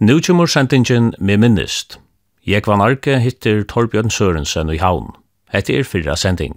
Nú kjumur sendingin med minnist. Jeg Arke hittir Torbjørn Sørensen i Havn. Hette er fyrra sending.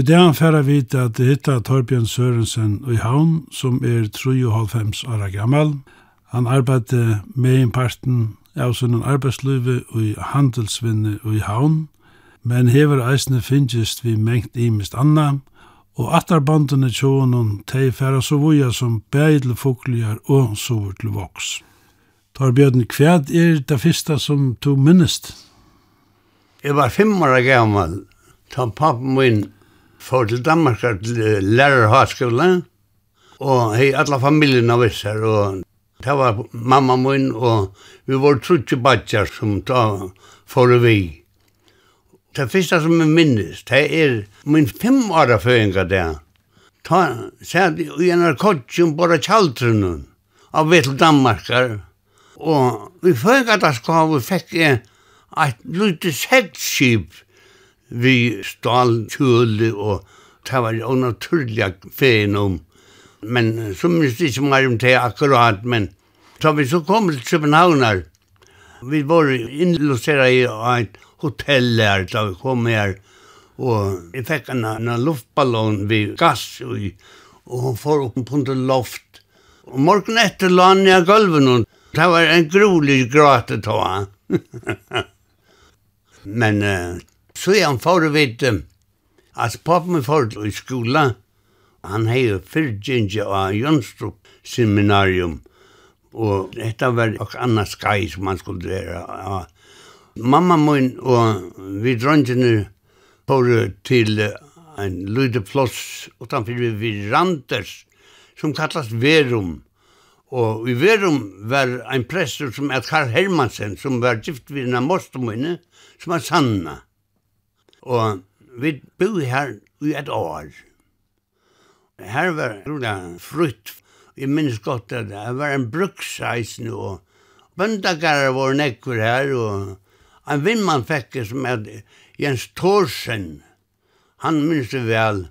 Og det han færre vite at at hitta Torbjørn Sørensen i havn, som er 3,5 år gammal. Han arbeidde med en parten av sin arbeidsliv og i handelsvinne og i havn, men hever eisne finnest vi mengt i anna, og attarbandene tjånen teg færre så voja som beidle fokligar og sover til voks. Torbjørn, hva er det første som du minnest? Jeg var fem år gammal, ta pappen min for til Danmark til lærerhavskola, og hei alla familjerna vissar, og det var mamma min, og vi var trutje badjar som ta for vi. Det første som jeg minnes, det er min fem år av føringa der. Ta, sæt i en arkotjum bara tjaldrunum av vi til Danmarkar, og vi føringa der skal vi fikk et lute sektskip, vi stål kjøle og det var jo naturlig fenom. Men så minst ikke mer om det akkurat, men så vi så kom til Københavnar. Vi var innloseret i et hotell her da vi kom her, og jeg fikk en, en luftballon ved gass, og, og hun får opp på en loft. Og morgen etter la han i gulven, og det var en grolig gråte ta. men uh, Så jeg får vite at pappen min får i skola, han hei fyrtjengje av Jönstrup seminarium, og dette var ok anna skai som han skulle være. Mamma min og vi drongene får til en lydeploss utanfor vi Randers, som kallast Verum. Og i Verum var ein prestur som Edgar Hermansen, som var gift vid en av Mostomøyne, som var sanna. Og vi bor her i et år. Her var det frutt. Jeg minns godt at det var en bruksreisen, og bøndagare var nekkur her, og en vindmann fekk som er Jens Thorsen. Han minns det vel.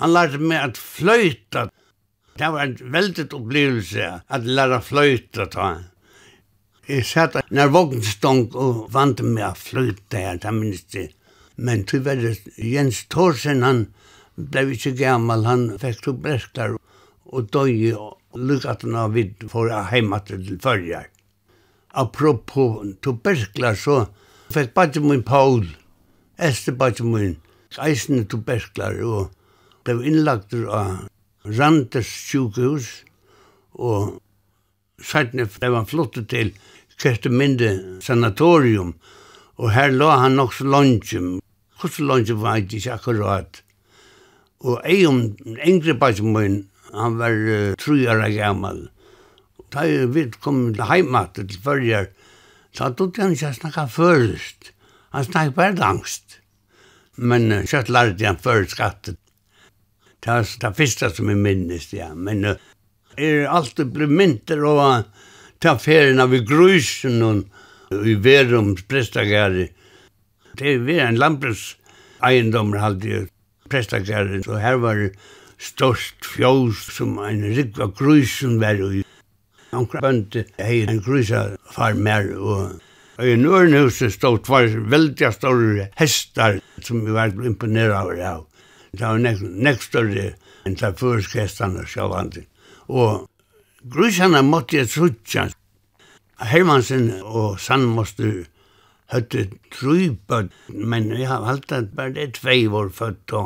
Han lærte meg at fløyta. Det var en veldig opplevelse at læra fløyta ta. Jeg satt nær vognstong og vant meg at fløyta her, det minns det. Men tyvärr Jens Thorsen han blev inte gammal, han fick så bräsklar och döj av vid för hemma till förjar. Apropå tuberklar så fick bara min Paul, äste bara min, eisen tuberklar och blev inlagt av Randers sjukhus och sætne blev han flottet til Kerteminde sanatorium. Og her lå han nok så lunge hvordan lønge var jeg ikke akkurat. Og jeg om engre bæsum min, han var uh, trujara gammal. Da jeg vidt kom til heimat til fyrir, så tog han ikke snakka først. Han snakka bare langst. Men uh, kjøtt lærte han før skattet. Det var det første som jeg minnes, ja. Men uh, er alltid blitt mynter og ta ferien av i grusen og i verum prestagari. Det var en landbruks eiendommer halde i prestakarren, så her var det størst fjós som en rikva grusen var i. Ankra bønte hei en grusa farmer, og i Nørnhuset stod tvar veldig store hestar som vi var imponera over av. Det var nek, nek større enn til førskestene sjálfandi. Og grusene måtte jeg trutja. Hermansen og Sandmoster høtte trypa, men jeg har alltid bare det tvei var født da.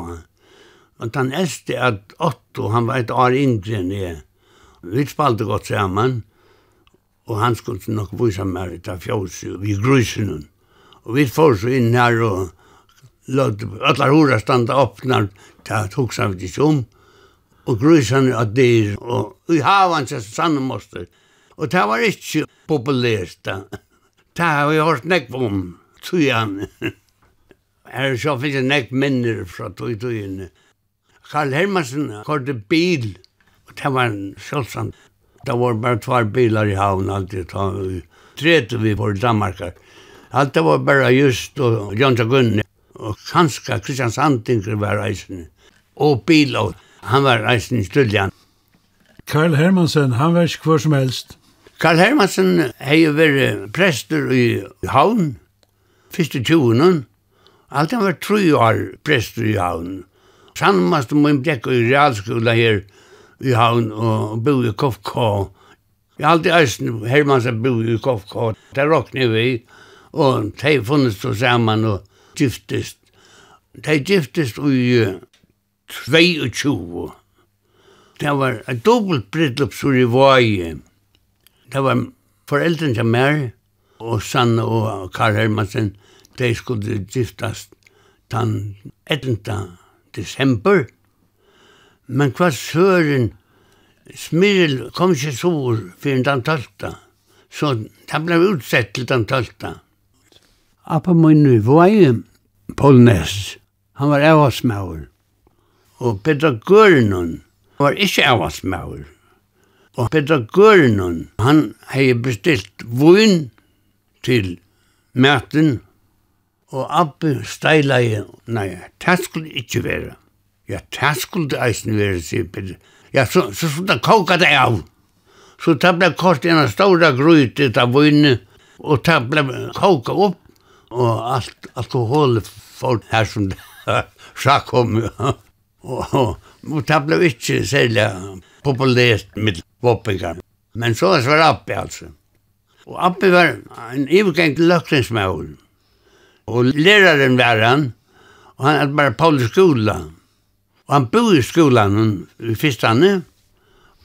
Og han eldste at Otto, han var et år yngre enn jeg. Vi spalte godt sammen, og han skulle nok vise meg ut av fjøset, vi grusene. Og vi får så inn her og låt alla hora standa öppnar ta hugsa við ikki um og grusan at dyr og við havan seg sannum mostur og det var ikki populært Det har vi hørt nekk om, tror jeg. Er så finnes jeg nekk minner fra tog togene. Karl Hermansen kørte bil, og det var en sjølsand. Det var bare tvær bilar i havn alltid. Tredje vi for Danmark. Alt det var bare just og Jönsa Gunni. Og kanska Kristian Sandinger var reisende. Og bil, og han var reisende i Stuljan. Karl Hermansen, han var ikke hvor som helst. Karl Hermansen hei vært prester i havn, første tjonen. Alt han var tru år prester i havn. Sannmast om min blekk i realskola her i havn og bo i KFK. Jeg har alltid æsten Hermansen bo i KFK. Det råkne vi, og de funnet så sammen og giftest. De giftest i 22. Det var et dobbelt bryllupsur i Vajem det var foreldren til meg, og Sanne og Karl Hermansen, de skulle giftast den 11. desember. Men hva søren, Smiril kom ikke sur for den 12. Så det ble utsett til den 12. Appa min nu var jo Paul Ness. Han var avhåsmauer. Og Petra Gørnund var ikke avhåsmauer. Og Petra Gørnun, han hei bestilt vun til maten, og Abbe steila i, nei, det skulle ikkje være. Ja, det skulle det eisen være, sier Petra. Ja, så, så skulle det koka det av. Så det ble kort en av stora gryte av vunne, og det ble koka opp, og alt alkohol for her som det sa kom. og, og Og det ble ikke særlig populært med våpengar. Men så var det Appi, altså. Og Appi var en ivergengt løkningsmål. Og læreren var han, og han hadde bare Paulus skola. Og han bo i skolan i fyrstane,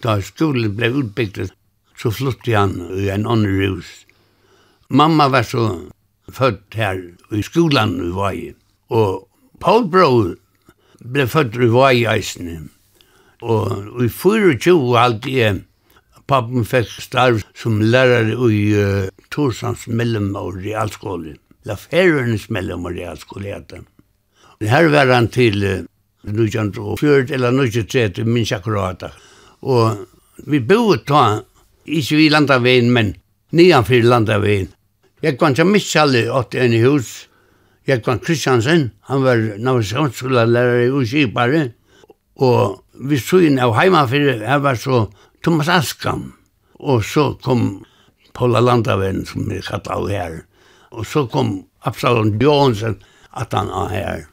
da skolen ble utbygget, så flyttet han i en annen hus. Mamma var så født her i skolan i Vaje. Og Paul Bror, ble født i Vajaisne. Og i 24 alt jeg, pappen fikk starv som lærer i uh, Torsans mellomår i realskole. La ferrenes mellomår i realskole heter. Her var han til uh, 1904 eller 1930, minns akkurat. Og vi boet da, ikke vi landaveien, men nedanfor landaveien. Jeg kan ikke missa alle åtte i hus, Jekvann Kristiansen, han var navnskanskolelærer i Uskipare, og vi søgn av heimafyrir, her var så Thomas Askam, og så kom Paula Landaven, som vi kallt av her, og så kom Absalon Jonsen, at han av her,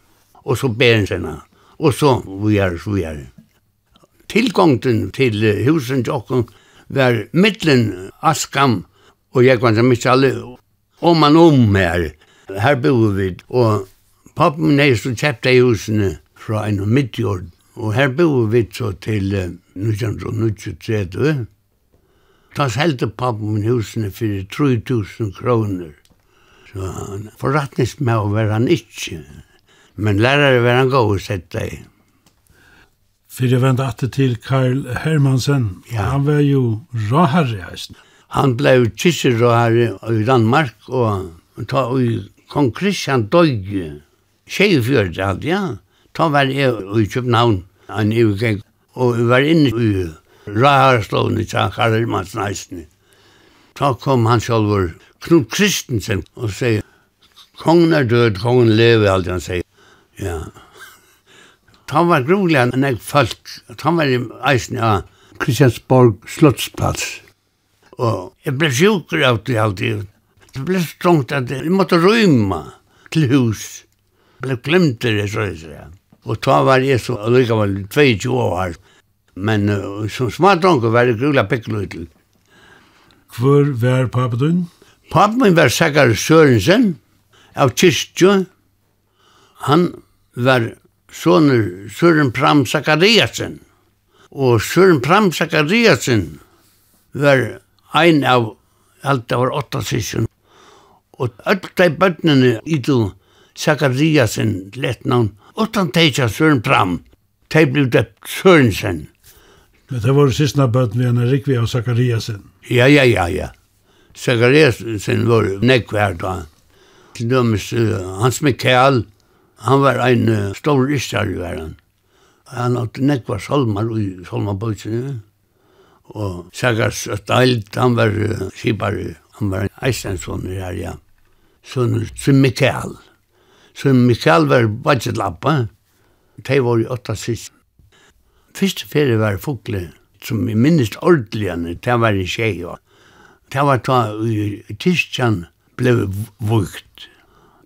og så Berensen, og så vi er, så vi er. Tilgångten til husen Jokken var mittlen Askam og Jekvann Michali, om man om her, her bor vi, og pappen min er så kjøpte husene fra en midtjord, og her bor vi så til uh, 1933. Da selte pappen min husene for 3000 kroner. Så han forretningsmau var han ikke, men lærere var han god å sette i. Fyrir jeg vende atter til Karl Hermansen, ja. han var jo råherre heisen. Han ble jo kisserråherre i Danmark, og ta i kong Kristian døyge, tjei fjørt alt, ja. Ta var jeg i København, en uvgeng, og jeg var inne i Raharstående tja Karl Mats Ta kom han sjálfur Knut Kristensen og sier, kongen er død, kongen lever, alt han sier. Ja. Ta var grulig enn jeg folk, ta var i eisen ja. Kristiansborg slottsplats. Og jeg ble sjukker av det alltid, Det ble strongt at jeg måtte rymma til hus. Jeg ble glemt det, så jeg sier. Og da var jeg så allikevel 22 år. Men uh, som smadronker var jeg grula pikkløytel. Hvor var papen din? Papen min var Sækkar Sørensen av Kyrstjø. Han var sonur Søren Pram Sakariasen. Og Søren Pram Sakariasen var ein av alt det var åtta sysjon Og öll de bøttene i du Zakariasen lett navn, utan teitja Søren Bram, de blev døpt Sørensen. Men det var sistna bøtten vi henne Rikvi av Zakariasen. Ja, ja, ja, ja. Zakariasen var nekvær da. Til dømes uh, Hans Mikael, han var ein uh, stor istar i verden. Han hadde nekvær solmar i salmarbøtsene. Og Zakars Øttaild, han var uh, skipar, han var eistensson her, ja sønner Trim Mikael. Trim Mikael var badgelappa. De var i åtta sist. Fyrste ferie var fukle, som i minnes ordeligene, det var i tjej. år. Det var da i Tyskland ble vukt.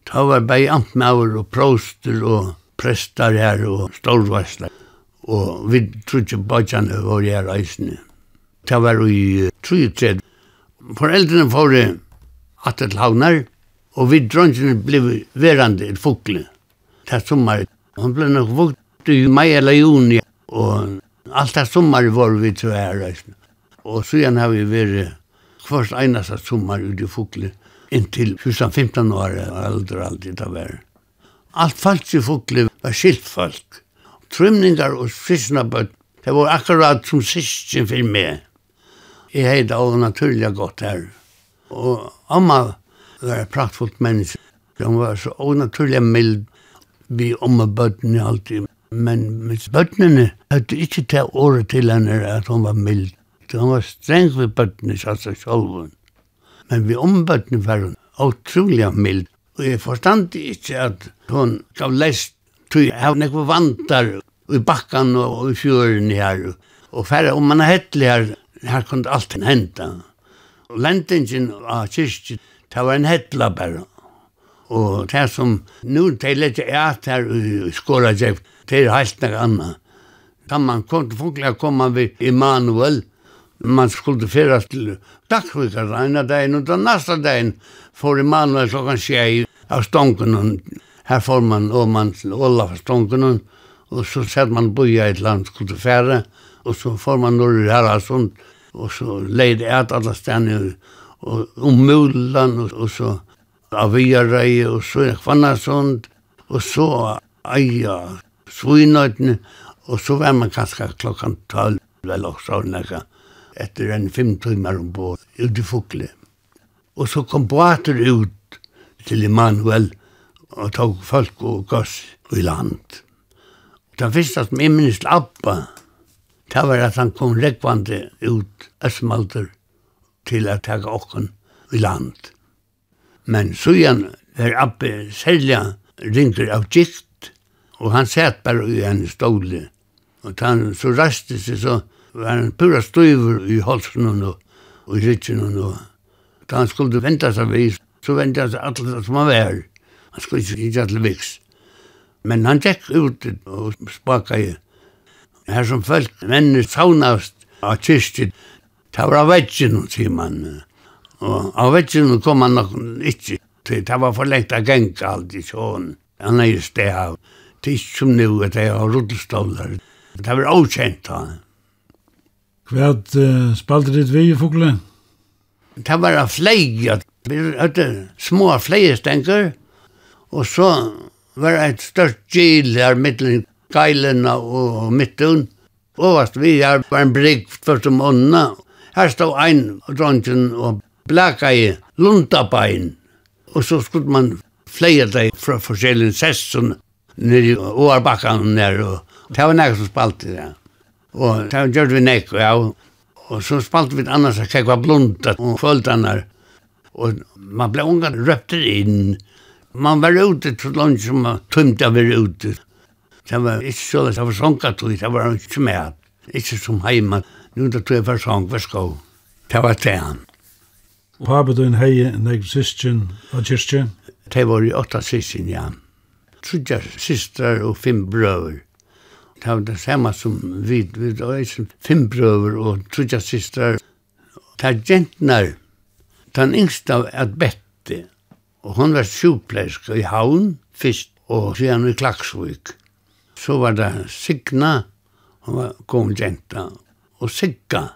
Det var bare antmauer og proster og prestar her og stålvarsler. Og vi trodde badgjene var her reisende. Det var i 33. Foreldrene får det at det havner, Og vi dronjene ble verande i fukle. Det sommar. Hon ble nok vukt i mai eller juni. Og alt det sommer var vi så her. Og så har vi vært først eneste sommer ut i fukle. Inntil 15 år aldri alltid det var. Alt folk i fukle var skilt folk. Trymningar og sysnabøtt. Det var akkurat som sysken for meg. Jeg heit av naturlig godt her. Og amma var et praktfullt menneske. Hun var så onaturlig mild vi om og bøttene alltid. Men med bøttene hadde ikke ta året til henne at hun var mild. Så hun var streng ved bøttene, sa seg selv. Men vi om bøttene var hun utrolig mild. Og jeg forstand ikke at hun gav lest til jeg av nekve vantar i bakkan og i fjøren her. Og færre om man er hettelig her, her kunne alt henta. Og lendingen av kyrkjen Det var en hettla bare. Og det som nu de lette eit her i skåra det er helt nek anna. Da man kom til funkla koma vi Immanuel, Emanuel, man skulle fyrast til Dagsvikar reina dagen, og da nasta dagen får Emanuel klokkan tjei av stonkunnen. Her får man og man til Olaf av og så sett man boja i et land skulle fære, og så får man norr i Haraldsund, og så leid eit alla stedene og, om Mulan og, og så Aviarei og så Hvannasund og så Eia Svinøytene og så var man kanskje klokkan 12 eller også nekka etter en fem timer om ombord ut i fukle Og så kom båter ut til Emanuel og tog folk og gass i land. Og det første som jeg minnes Abba, det var at han kom rekvande ut Østmalter til at taka okken i land. Men søgjan var Abbe selja ringer av gikt, og han sæt bare i en ståle. Og han så raste seg så, var han pura støyver i halsen og, og i rytjen og Da han skulle vente seg vis, så vente han seg alt som han var. Han skulle ikke ikke til viks. Men han gikk ut og spaka i. Her som folk, mennene saunast av kyrkjen, Det var av veggen, sier man. Og av veggen kom han nok ikke. Det var for lengt av geng alt i sjån. Han er just det av. Det er ikke som nu at jeg har rullstolar. Det var avkjent da. Hva uh, spalte ditt vi i fokle? Det var av fleig. Vi hadde små fleigestenker, og så var det et størst gil her mittelen geilene og midtun. Overst vi her var en brygg først om ånda, Her stod ein dronjen og blaka i lundabein. Og så skulle man fleie deg fra forskjellige sesson nere i åarbakkan nere. Og det var nek som spalte det. Og det gjør vi nek, ja. Og så spalte vi annars at jeg var blunda og følte han her. Og man ble unga røpte inn. Man var ute til langt som man tømte av være ute. Det var ikke så, det var sånka tog, det var ikke mer. Ikke som heima nu det tre versong var sko. Det var det han. Pabe din heie negv sistjen og kyrkje? Det var i åtta sistjen, ja. Trudja systrar og fem brøver. Det var det samme som vi, vi var fem brøver og trudja systrar. Det er gentnar, den yngste av et bette, og hun var sjukpleisk i havn, fyrst, og siden i Klaksvik. Så var det Signa, hun var kom jenta, og Sigga.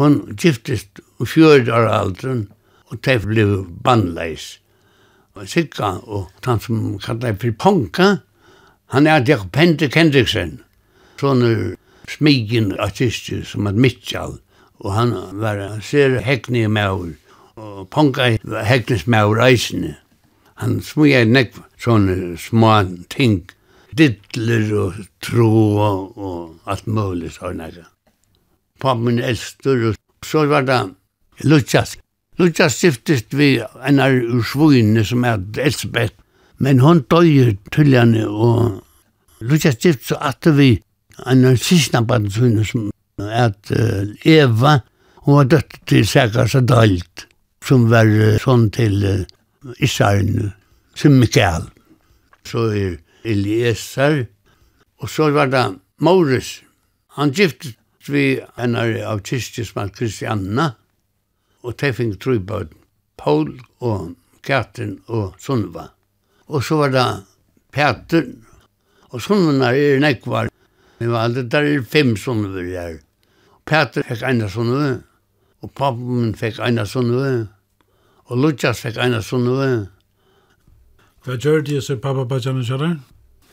Hon giftist og fjörd av aldren, og det blev bandleis. Sigga og han som kallar fyrir Ponka, han er Jakob Pente Kendriksen, sånne smigen artister som er Mitchell, og han var ser hekne maur, og Ponka var heknes maur eisene. Han smuja nek sånne små ting, Dittler og tro og alt mulig sånne pappa min eldstur, og så var det Lukas. Lukas stiftist vi en av svojene som er Elsbeth, men hun døg tullene, og Lukas stiftist så at vi en av siste barnsøyne som er Eva, hun var døtt til Sækars og Dalt, som var sånn til Isaren, som Mikael. Så er Eliezer, og så var det Maurus, han giftet vi henne av kyrkjesmann Kristianna, og de fikk tro på Paul og Katrin og Sunva. Og så var det Peter, og Sunva er nekvar. Vi var aldri, der er fem Sunva her. Peter fikk ena Sunva, og pappen min fikk ena Sunva, og Lukas fikk ena Sunva. Hva gjør de så pappa på kjønne kjønne?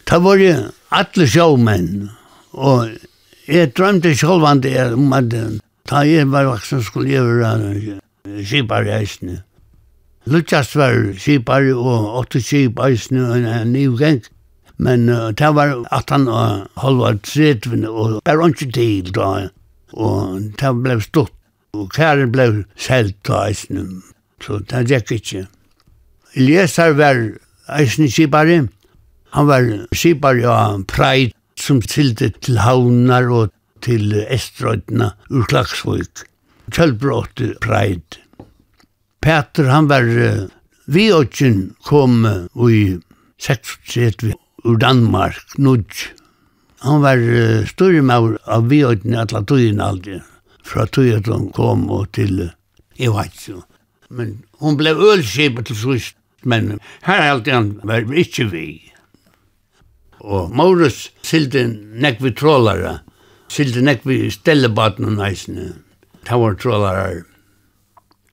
Det var jo alle sjåmenn, og Jeg drømte sjølvande jeg om at da jeg var vaksen skulle jeg være skipar i eisne. Lukas var skipar og åtte skip i eisene og en ny geng. Men uh, det var at han uh, halva tredvene og bare ikke til da. Og det ble stått. Og kæren ble selt da eisne. Så det gikk ikke. Eliasar var eisne skipar Han var skipar av Pride som kilde til havnar og til Estrøytna ur Klagsvøyk. Kjølbråte Preid. Peter, han var uh, vi åkken kom uh, i 36 ur Danmark, Nudj. Han var uh, større med av vi åkken i alle tøyen aldri. Fra tøyen han kom og til, jeg vet ikke. Men hon ble ølskipet til sist, men her er alltid han var ikke vi. Og Maurus sildi nekk vi trålare, sildi nekk vi stellebaten og næsne. Det var trålare.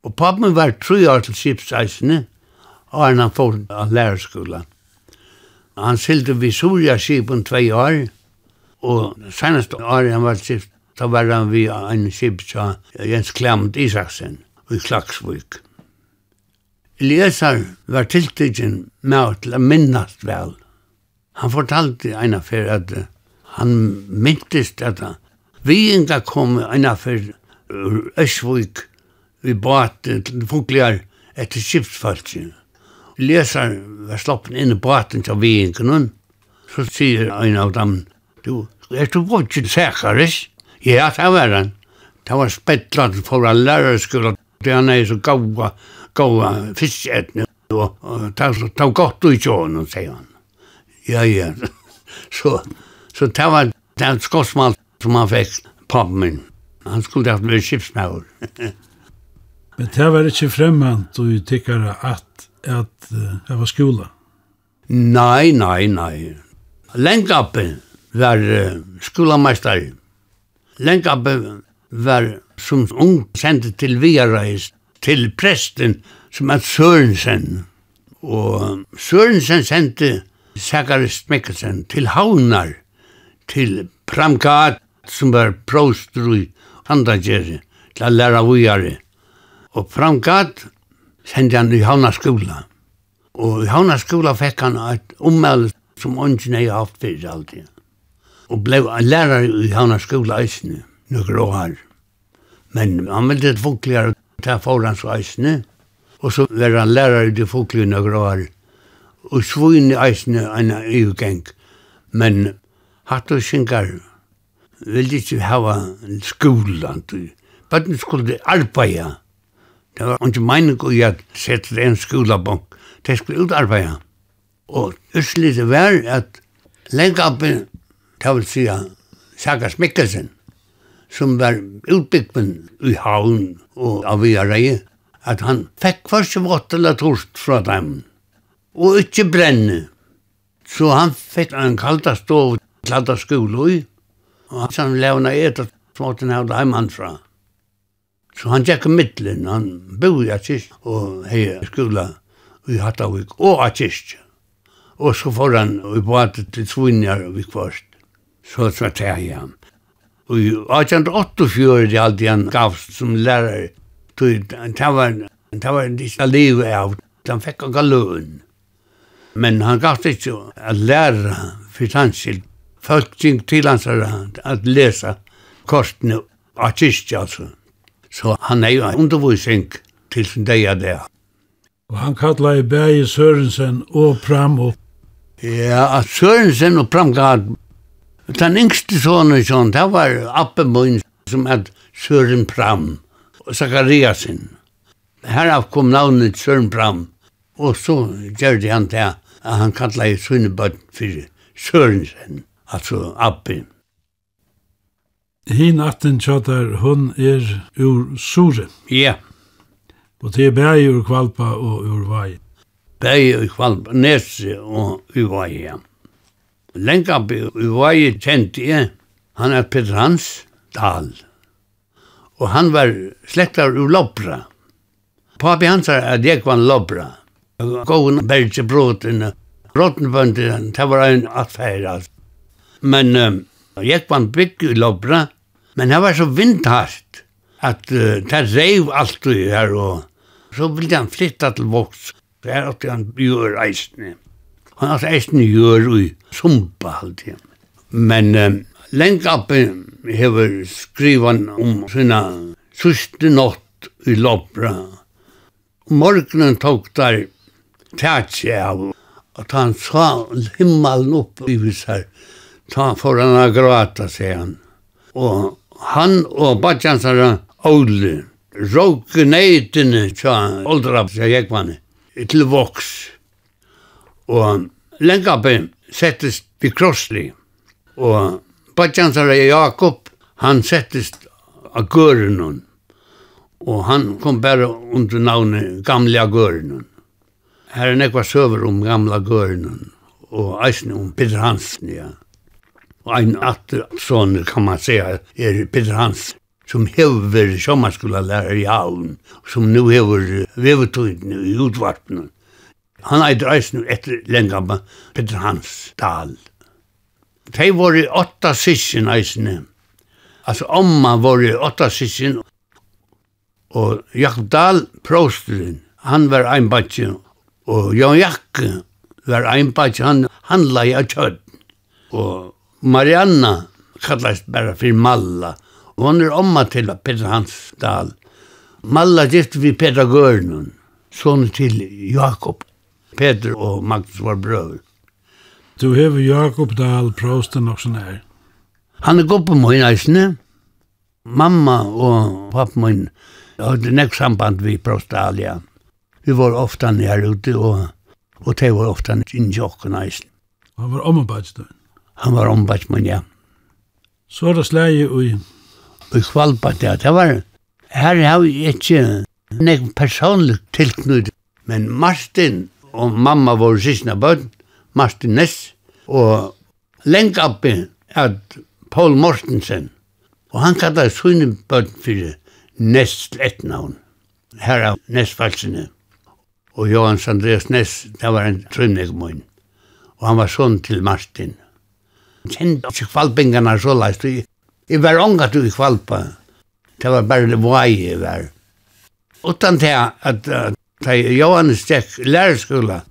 Og pappen var tru år til skipseisne, og han får av lærerskola. Han sildi vi surja skipen tvei år, og senast år han var skipt, da var han vi en skip sa Jens Klamt Isaksen i Klaksvik. Eliasar var tiltidgen med å minnast vel Han fortalte en affær at han myntist att vi inga kom en affær ur Ösvik i båten til Fuglar etter skipsfalsen. Lesar var sloppen inn i båten til vi inga nun. Så sier en av dem, du, er du bort til Sækaris? Ja, det var han. Det var spettlat for en lärarskola. Det han er så gaua, gaua fiskätning. Det var godt ut i honom, säger han ja, ja. Så, så det var den skottsmann som han fikk pappen min. Han skulle ha vært skipsmauer. Men det var ikke fremmant og tykkere at, at det var skola? Nei, nei, nei. Lengappen var uh, skolameister. Lengappen var som ung sendt til Viareis, til presten som er Sørensen. Og Sørensen sendte Sakaris Mikkelsen til Havnar, til Pramkat, som var prostru i Handagjeri, til å lære vujare. Og Pramkat sendte han i Havnar skola. Og i Havnar skola fekk han et ommelde som ånden jeg haft fyrir alltid. Og blei lærer i Havnar skola eisne, nukker år. Men han ville et funkligere, ta foran så eisne, og så var han lærer i det funklige nukker år og svojne eisne en EU-geng, men hatt og syngar vil ikke hava skolan, bøtten skulle arbeida. Det var ikke mening å gjøre sette en skolabank, det skulle utarbeida. Og utslittet var at lengapen, det vil si Saga Smikkelsen, som var utbyggmen i havn og av i at han fikk først vått eller torst fra dem og ikkje brenne. Så han fikk en kalda stov, til kalda skole i, og han som levna etter småten av det heimannsra. Så han tjekk middelen, han bo i Akist og hei skola i Hattavik og Akist. Og så får han i bate til Svinjar og Vikvast. Så så tar jeg ham. Og i 1884 er det alltid han gavst som lærare. Det var, det var ikke livet av. Han fikk ikke løn. Men han gav ikke å lære for hans. Folk gikk til hans at lese kortene av kyrkja, altså. Så han er jo undervisning til sin dag av det. Og han kallar i Bæge Sørensen og Pram og... Ja, at Sørensen og Pram gav... Den yngste sonen, sånn, det var Appemoen, som er Søren Pram og Zakariasen. Herav kom navnet Søren Pram, og så gjør han det at han kallar i sunne bøtt fyrir Sørensen, altså Abbe. Hin atten tjatar, hon er ur Sure. Ja. Og det er bæg ur Kvalpa og ur Vai. Bæg ur Kvalpa, Nese og ur Vai, ja. Lenka ur Vai kjent jeg, han er Peter Hans Dahl. Og han var slektar ur Lopra. Papi hans er Adekvan Lopra. Lopra Gåen bergje bråten, råttenbønden, det var en affære. Men um, jeg var en bygg i Lobra, men det var så vindhast, at uh, det reiv alt i her, og så ville han flytta til Voks. Så her åtte han gjør eisne. Han hadde eisne gjør i Sumpa alltid. Men um, oppe hever skrivan om sina syste nått i Lobra. Morgenen tok der tætsi av. Og han sa himmelen opp i visar. Ta for han a gråta, sier han. Og han og badjansara Åli råk neitene tja oldrap, sier jekmanni, til voks. Og lengapen settist við krossli. Og badjansara Jakob, han settist av gørunum. Og han kom bare under navnet Gamla Gørenon. Her er nekva søver om gamla gørnen, og eisne om Peter Hansen, ja. Og ein atter sånne, kan man säga er Peter Hansen, som hever sommarskola lærer i havn, som nu hever vevetøyden i utvartene. Han eitir eisne etter lengama Peter Hans Dahl. Tei var i åtta sysken eisne. Altså, omma var i åtta sysken, og Jakob Dahl, prosteren, han var ein bantje, Og Jan Jakke var ein bæk, han handla i av kjøtt. Og Marianna kallast bara fyrir Malla. Og hon er omma til Peter Hansdal. Malla gift vi Peter Gørnun, son til Jakob. Peter og Magnus var brøver. Du hever Jakob Dahl prosten og sånn her. Han er goppe min eisne. Mamma og pappa min hadde nek samband vi prostalia. Ja vi var ofta nær ute og, og de var ofta inn i åkken eisen. Han var ombadsdøren? Han var ombadsmann, ja. Så er det slæge i? I Kvalbad, ja. Det var, her har vi ikke nek personlig tilknud, men Martin og mamma var sysna bød, Martin Ness, og lengt oppi at Paul Mortensen, og han kallar sunne bød fyrir Ness lettnavn, herra Nessfalsene og Johans Andreas Ness, det var en trunnig mun. Og han var sånn til Martin. Jeg kjente ikke kvalpingene så leist. Jeg var unga til kvalpa. Det var bare det vei jeg var. Utan til at da Johan stekk lærerskola,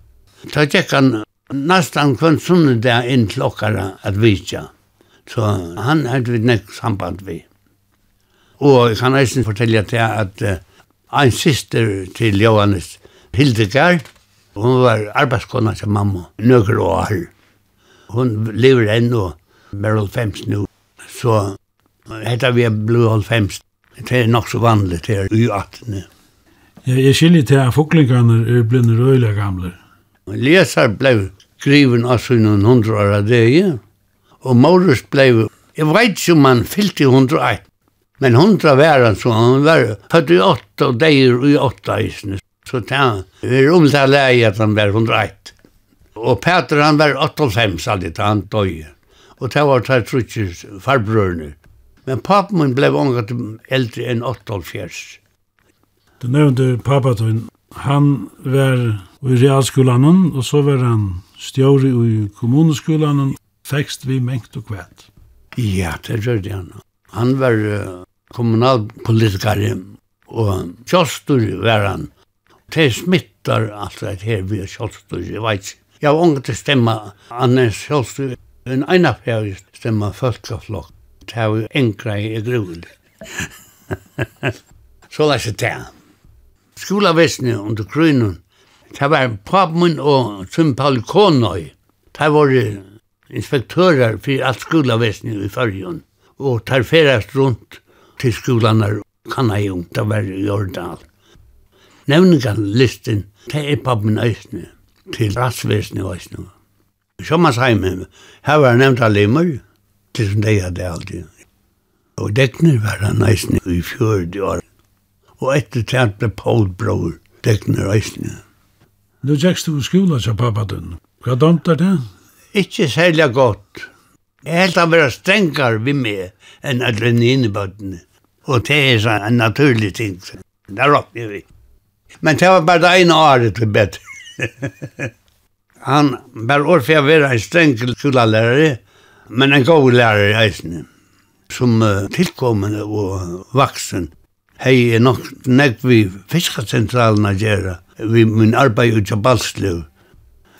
da tjekk han nesten kvann sunnet der inn til okkara at vitja. Så han hadde vi nek samband vi. Og jeg kan eisen fortelle til at uh, en syster til Johannes, Hildegard, hun var arbeidskona til mamma, nøkker år. Hun lever ennå, bare Fems nå. Så hette vi ble halvfems. Det er nok så vanlig til i 18. Ja, jeg skiljer til at fuklingene er blinde røyla gamle. Leser ble skriven av sin hundra år av det, ja. og Maurus ble, jeg vet ikke om han fyllt i hundra år, men hundra var han så, han var 48 og deir i åtta isnes. Så det er om lei at han var 101. Og Peter han var 85 aldri da han døg. Og det var tre trutjes farbrørene. Men pappa min ble unga eldre enn 88. Du nevnte pappa din. Han var i realskolan, og så var han stjåri i kommuneskolan. Fekst vi mengt og kvæt. Ja, det gjør det han. Han var kommunalpolitikare, og kjostur var han det smittar alt det her vi er kjølstyr, jeg vet ikke. Jeg har unge til stemma annars kjølstyr, en eina fjær stemma folkeflokk, det har vi enkra i grunn. Så lær seg det. Skolavesne under grunnen, det var papen og Tim Palkonøy, det var inspektører for alt skolavesne i fyrjun, og tar ferast rundt til skolanar, kan jeg jo, det var i Jordal nevningarlisten til er pappen eisne, til ratsvesne eisne. Sjommars heime, her var nevnt av limmer, til som de hadde alltid. Og Dekner var han eisne i 40 år. Og etter tært ble Paul Bror, Dekner eisne. Du tjekst du skola til pappa dun. Hva domtar det? Ikke særlig godt. Jeg helt av være strengar vi med enn adrenalinebøttene. Og det er en naturlig ting. Det råkner vi. Men det var bare det ene året til bedre. han var år for å være en streng skolelærer, men en god lærer i eisene, som uh, tilkommende og vaksen. Hei er nok nekk vi fiskacentralen å gjøre, vi min arbeid ut av Balslev.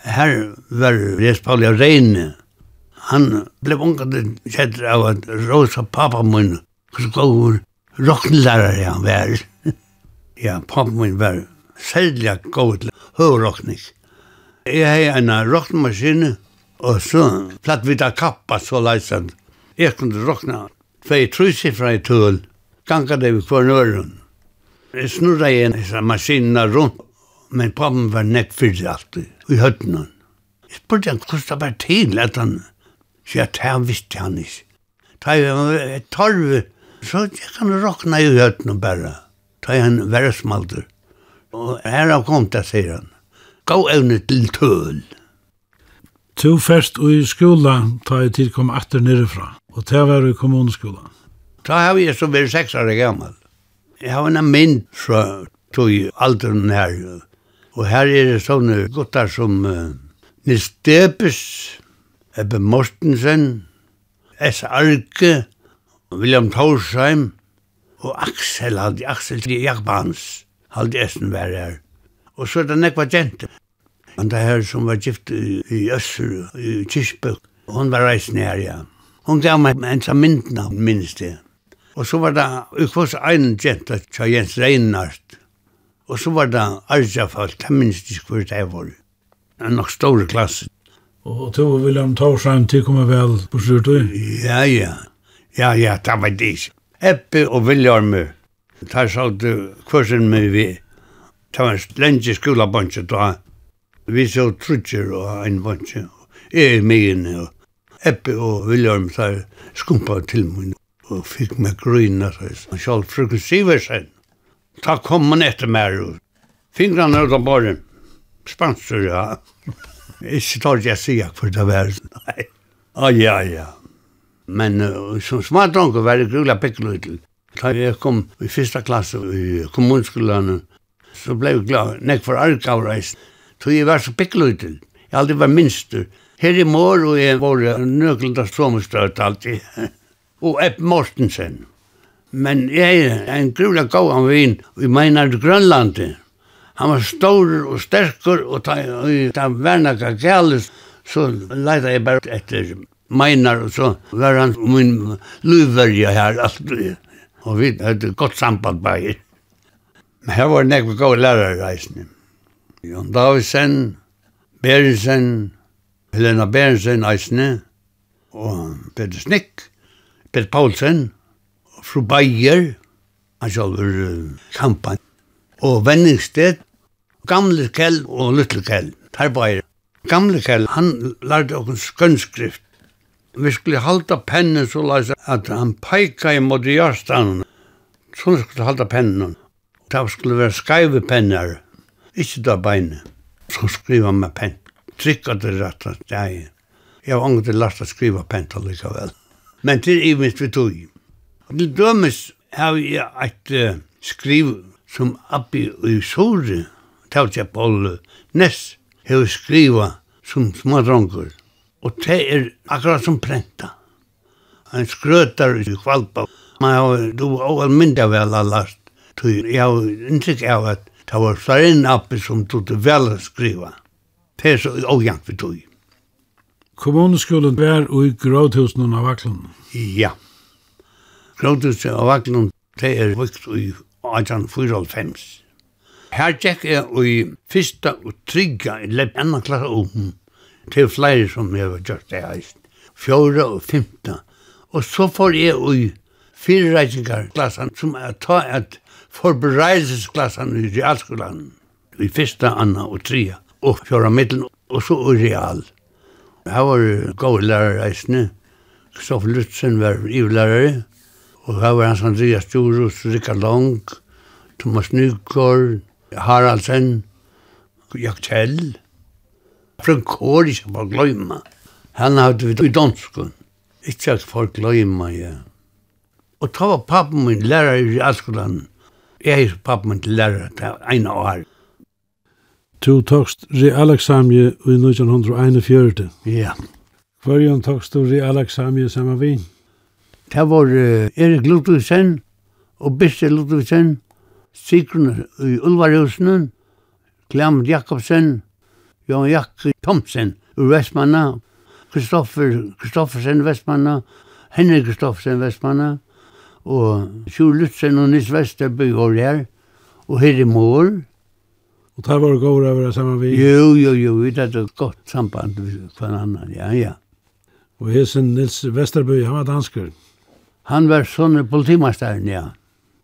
Her var Respalja Reine. Han ble unget kjedd av at rosa pappa min, hvor god rockenlærer han var. Ja, pappa min var særlig god til høyrokning. Jeg hei en rockmaskine, og så platt vi da kappa så leisand. Jeg kunne rockna tvei trusifra i tull, ganga det vi kvar nøren. Jeg snurra i en maskinina rundt, men pappen var nekk fyrir alltid, i høttene. Jeg spurte han hvordan det var til at han, så jeg tar han visste han ikke. Tar jeg torve, så jeg kan rockna i høttene bare ta en versmalter. Og her har kommet det, sier han. Gå evne til tøl. To fest og i skola ta jeg til kom atter nirefra, og ta var i kommuneskola. Ta har jeg så vært seks år gammal. Jeg har en mynd fra tog alderen her, og her er det sånne guttar som uh, Nils Debes, Ebbe Mortensen, S. Arke, William Torsheim, og Axel halde, Axel til Jakbans, halde essen var her. Og så er det nekva gente. Han det her som var gift i, i Øster, i Kirsbøk, hon var reisen her, ja. Hun gav meg en sa mynden av minst det. Og så var det ukvås ein gente, tja Jens Reinhardt. Og så var det Arjafall, det minst ikke hvor det var. En nok store klasse. Og to William Torsheim, til kommer vel på slutt? Ja, ja. Ja, ja, det var det ikke. Ebbe og Viljarmi. Der du kursen med vi. Det var en lenge skolabunche da. Vi så trutjer og en bunche. Jeg er med henne. Ebbe og Viljarmi der skumpa til mun og fikk meg grøyna. Sjall frukken Siversen. Ta kom man etter meg. Fingrarna ut av borren. Spanser, ja. Ikke tar jeg sier for det var. Nei. Ai, ai, ai. Men uh, som smadrongo var det grula pikkelutl. Da jeg kom i fyrsta klasse i kommunskolen, så ble jeg glad, nek for arkavreisen. Så jeg var så pikkelutl. Jeg aldri var minster. Her i mor og jeg var nøklanda stromestøt alltid. og Epp Mortensen. Men jeg er en grula gau av vin i Meinar Grønlandet. Han var stor og sterkur og ta, ta vernaka gælis, så leida jeg bare etter meinar, og så var han min løyverja her, alltid. Og vi hadde godt samband bare. Men her var nekve gode lærerreisene. Jon Davidsen Berensen, Helena Berensen eisene, og Peter Snick, Peter Paulsen, og fru Bayer, han sjálfur uh, kampan, og Venningsted, Gamle Kjell og Lytle Kjell, der Bayer. Gamle Kjell, han lærte okkur skønnskrift, vi skulle halda pennen så lais at han peika i mot jarstanen. Så skulle halda pennen. Det skulle være skaive pennar, ikke da beine. Så skriva med penn. Trykka det rett at jeg. Jeg var angre til last å skriva penn til likevel. Men til ivist vi tog. Til dømes har jeg et uh, skriv som Abbi i Sore, Tautia Bolle, Ness, har skriva som smadrongur. Og det er akkurat som prenta. Han skrøtar i kvalpa. Man har du og mynda vel allast. Tui, jeg har inntrykk av at det var sarin appi som tog det vel å skriva. Det er så ogjant vi tog. Kommuneskolen var i grådhusen av vaklen. Ja. Grådhusen av vaklen, det er vikt i 1845. Her tjekk jeg i fyrsta og trygga i lepp enn klasse om til flere som jeg har gjort det eisen. Fjore og femte. Og så får jeg ui fyrirreisingarklassan som er ta et forberedelsesklassan i realskolan. I fyrsta, anna og tria. Og fjora middelen og så ui real. Her var gode lærerreisene. Kristoffer Lutzen var ivlærere. Og her var Hans Andreas Storus, Rikard Long, Thomas Nygård, Haraldsen, Jaktell fra en ikke for gløyma. Han hadde vi i danskun. Ikke at folk gløyma, ja. Og ta var pappen min lærer i Askeland. Jeg er pappen min til lærer til en år. Du tokst realeksamje i 1941. Ja. Hverjan tokst du realeksamje saman vi? Det var uh, Erik Ludvigsen og Bisse Ludvigsen, Sigrun i Ulvarhusen, Klam Jakobsen, Jan Jakke Thomsen ur Vestmanna, Kristoffer Kristoffersen Vestmanna, Henrik Kristoffersen Vestmanna, og Sjur Lutzen og Nis Vesterby var her, og Herre Mål. Og der var det gård over det samme vi? Jo, jo, jo, vi hadde et godt samband med hver annan, ja, ja. Og hesen Nils Vesterby, han var dansker? Han var sånn politimasteren, ja.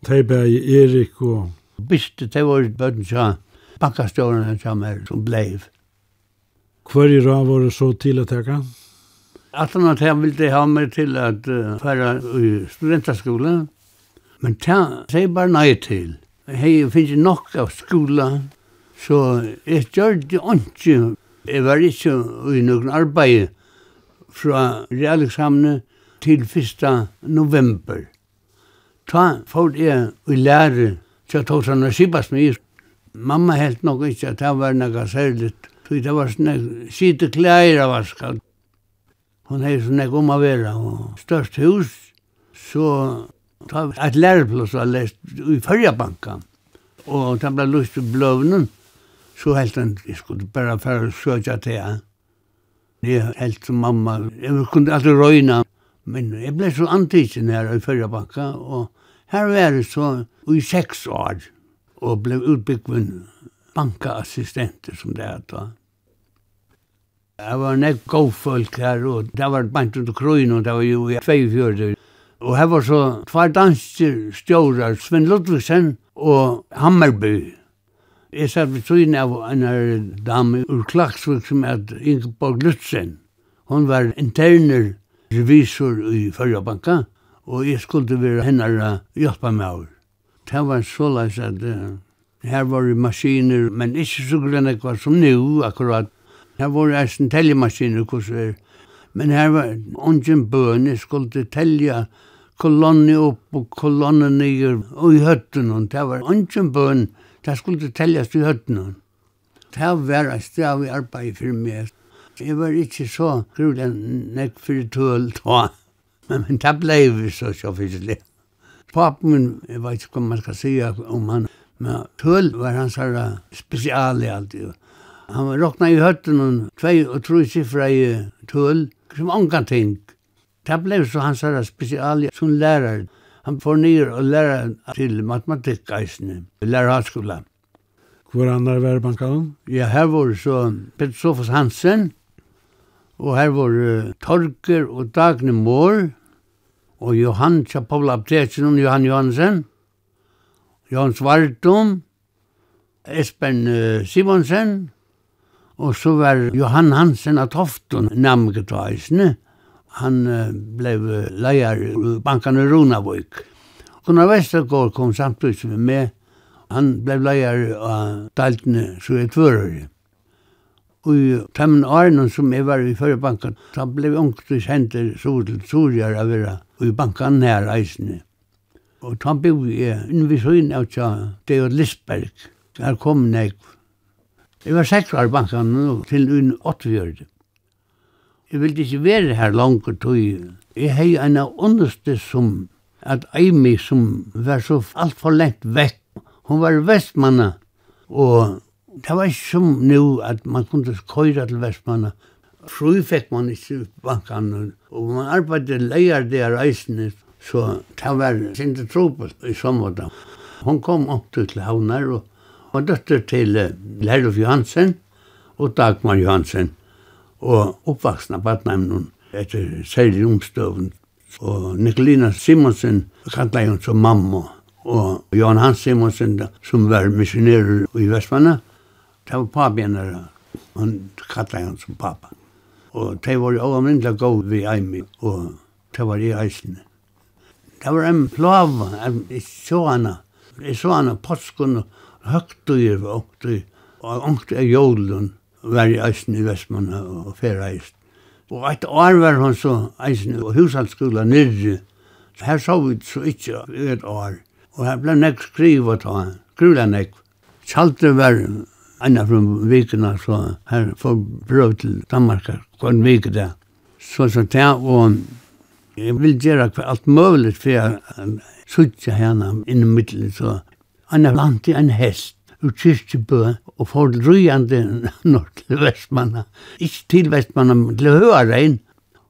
Teiberg, Erik og... Biste, det var et bøtten, ja. Bakkaståren han som blei. Hver i rad var det så til å teka? han at han ville ha meg til at uh, færa i studentaskolen. men ta sier bare nei til. Hei, finnes nok av skola, så jeg gjør det ikke. Jeg var ikke i noen arbeid fra realeksamene til 1. november. Ta får jeg i lære til å ta han og Mamma helt nok ikke at det var noe særligt Så det var sånne skite klær av vaska. Hun hei sånne om å være. Størst hus, så ta et læreplass var lest i Førjabanka. Og det ble lyst til bløvnen. Så helt han, jeg skulle bare fære søkja til han. Jeg helt som mamma, jeg kunne alltid røyna. Men jeg ble så antikken her i Førjabanka, og her var jeg så i seks år. Og ble utbyggvinn bankaassistenter som det er da. Det var nek god folk her, og det var bant under krøyen, og det var jo i 24. Og her var så tvær danske stjårar, Sven Ludvigsen og Hammerby. Jeg satt ved tøyen av en her dame ur Klagsvik som er Ingeborg Lutzen. Hon var interner revisor i Førjabanka, og jeg skulle være henne hjelpa meg over. Det var så leis at uh, her var maskiner, men ikke så grønne kvar som nu akkurat. Her var eisen tellemaskiner hos er. Men her var ungen jeg skulle tellja kolonni opp og kolonni nyer og i høtten hon. Det var ungen bøn, det skulle telljast i høtten. Det var et sted vi arbeid for meg. Jeg var ikke så grulig nek for tøl ta. Men, men det ble vi så sjåfislig. Papen min, jeg vet ikke hva man skal si om han, men tøl var hans her spesiale alltid. Han råkna i høtten og tvei og tru siffra i tull, som ongan ting. Det ble så hans herra spesial som lærer. Han får nyer og lærer til matematikk eisne. Hvor andre var bankalen? Ja, her var så Peter Sofas Hansen, og her var uh, Torker og Dagne Mår, og Johan Tjapavla Aptesen og Johan Johansen, Johan Svartum, Espen uh, Simonsen, Og så var Johan Hansen av Tofton namngetaisne. Han uh, ble leier i banken i Runavik. Gunnar Vestergaard kom samtidig med meg. Han ble leier av Daltene, så jeg tvører. Og temmen Arnon som jeg var i førre bankan, så vi ungtvis henter så til Sorjar av vera i banken nær eisne. Og da ble vi bygde ved innvisøyn av tja Deod Lisberg. Her kom nekv Jeg var seks år bankan nå til un 8 Jeg ville ikke være her langer tog. Jeg hei en av underste som at Eimi som var så alt for lengt vekk. Hun var vestmanna og det var ikke som nå at man kunne køyre til vestmanna. Fru fikk man ikke bankan og man arbeidde leier der reisende, så det var sinte trobel i sommer. Hun kom opp til havnar og var døtter til Lerlof Johansen og Dagmar Johansen, og oppvaksna badnæmnen etter særlig omstøven. Og Nikolina Simonsen kallet hun som mamma, og Johan Hans Simonsen, som var missionerer i Vestmanna, det var papjenere, han kallet hun som pappa. Og det var jo overmyndelig gode vi Eimi, og det var i eisene. Det var en plav, jeg så henne, jeg så henne påsken, høgt og jeg var åkt i, og åkt er jólun, var i eisen i Vestmann og færa eisen. Og et år var han så eisen og hushaldsskola nirri, her så vi så ikke et år. Og her ble nek skriva ta, skriva nek. Kjaldre var enn fra vikene, så her får brøv til Danmark, hver en vik der. Så så det, og jeg vil gjøre alt mulig for jeg sutja henne inn i middelen, så anna i en hest ur kyrkjebø og får rujande nord til Vestmanna. Ikke til Vestmanna, men til Høarein.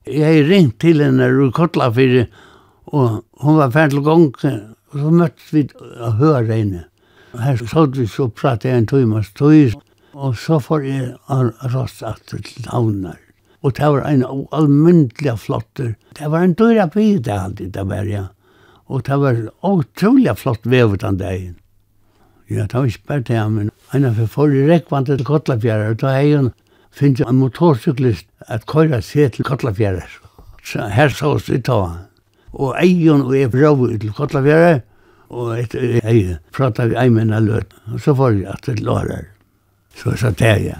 Jeg ringt til henne ur Kotlafyrir, og hun var ferdig til gong, og så møttes vi av Høarein. Her satt vi så pratet jeg en tøymas tøys, og så får jeg rast atter til havnar. Og det var en almyndelig flotter. Det var en dyra bygd alltid, det var ja. Og det var utrolig flott vevet den dagen. Ja, det var ikke bare det, men en av forrige i til Kotlafjæra, og da er jo finnes en motorcyklist at køyra seg til Kotlafjæra. Så her så oss i ta. Og eion og jeg brøv til Kotlafjæra, og etter jeg pratet vi eimen av løt. Og så var jeg det Lårer. Så jeg satt her, ja.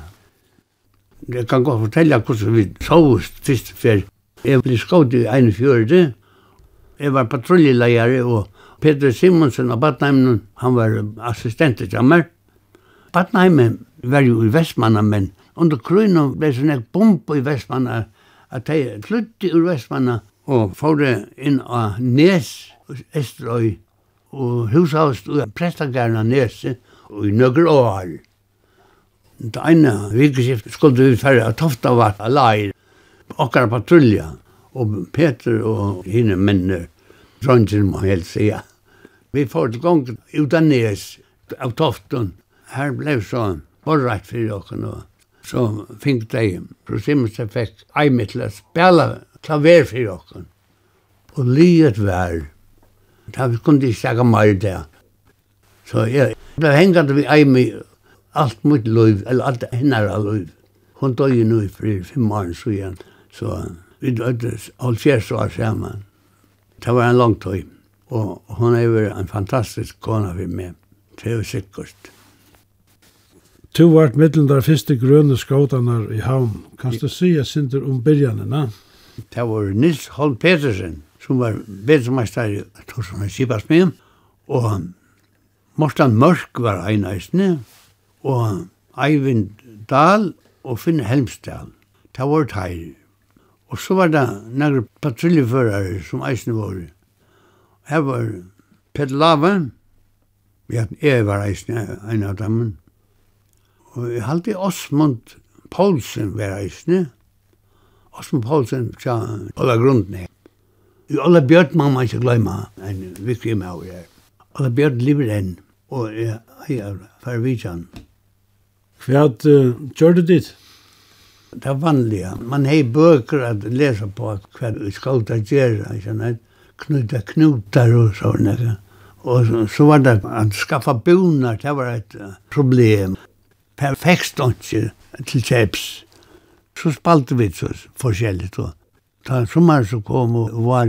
Jeg kan godt fortelle hvordan vi så oss siste fer. Jeg ble skått i 41. Jeg var patruljeleier og Peter Simonsen av Badnheimen, han var assistent til meg. Badnheimen var jo i Vestmanna, men under krøyna ble sånn ek bomb i Vestmanna, at de flytti ur Vestmanna og fóre inn av Nes, Estrøy, og hushavst og prestagarna Nes, og i nøkker år. Det ene vikeskift skulle vi færre av Toftavat leir, okkar patrulja, og Peter og hine mennene, dronjen må helt sija. Vi får til gongen ut av nes, av toften. Her ble så borrett for dere nå. så fikk de prosimus jeg fikk mitt til å spille klaver for dere. Og lyet var, da vi kunne ikke snakke mer det. Så jeg ble hengende vi mitt, alt mitt liv, eller allt hennar liv. Hun døg jo nå i fri, fem år igjen. så vi døgdes halvfjerds år sammen. Det var en lang tøy. Og hon er jo en fantastisk kona for meg. Det er jo sikkert. Tu vart middelen der første grønne skåtanar i havn. Kan du si jeg synder om byrjane, na? Det var Nils Holm Petersen, som var bedremeister i Torsson og Sibasmien, og Morten Mørk var ein eisne, og Eivind Dahl og Finn Helmsdal. Det var teir. Og så var det nægre patruljeførere som eisne var her var Petter Lave, vi hatt jeg var eisne, en av dem, og jeg halte Osmond Poulsen var eisne, Osmond Poulsen tja grunnene. I alle Bjørn må man ikke glemme, en viktig med å gjøre. Alle Bjørn lever enn, og jeg er farvidjan. Hva uh, gjør du dit? Det er vanlig, Man har bøker at lese på hva du skal ta gjøre, ikke sant? knyta knutar og sånne. Og så, så var det at skaffa bonar det var et problem. perfekt fekst til kjeps. Så spalte vi så forskjellig. Og ta sommeren så kom og var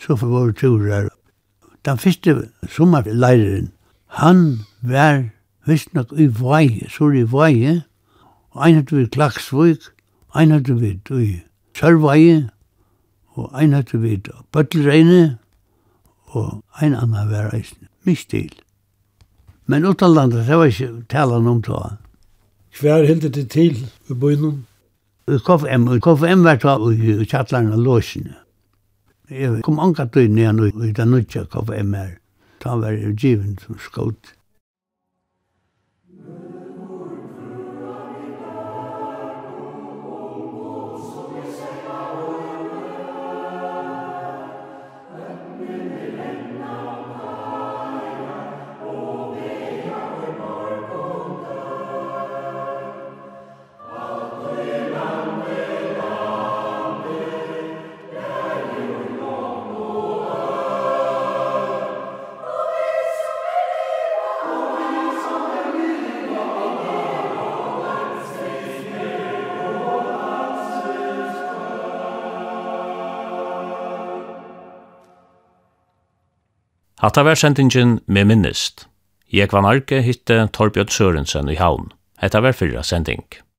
så for våre turer. Den første sommerleireren, han var visstnok i vei, så i vei, og en hadde vi Klaksvøk, en hadde vi i Sørvei, og ein høytte vid bøttelreine, og ein annan var eisen, mistil. Men utanlandet, det var ikke talan om det. Hver hilde det til i bøynen? I KFM, i KFM var ta i kjattlarna låsene. Jeg kom anka tøyne igjen i den nødja KFM her. Ta var jeg givet som skått. Hatta var sendingen med minnest. Jeg var narke hitte Torbjørn Sørensen i havn. Hetta var fyrra sending.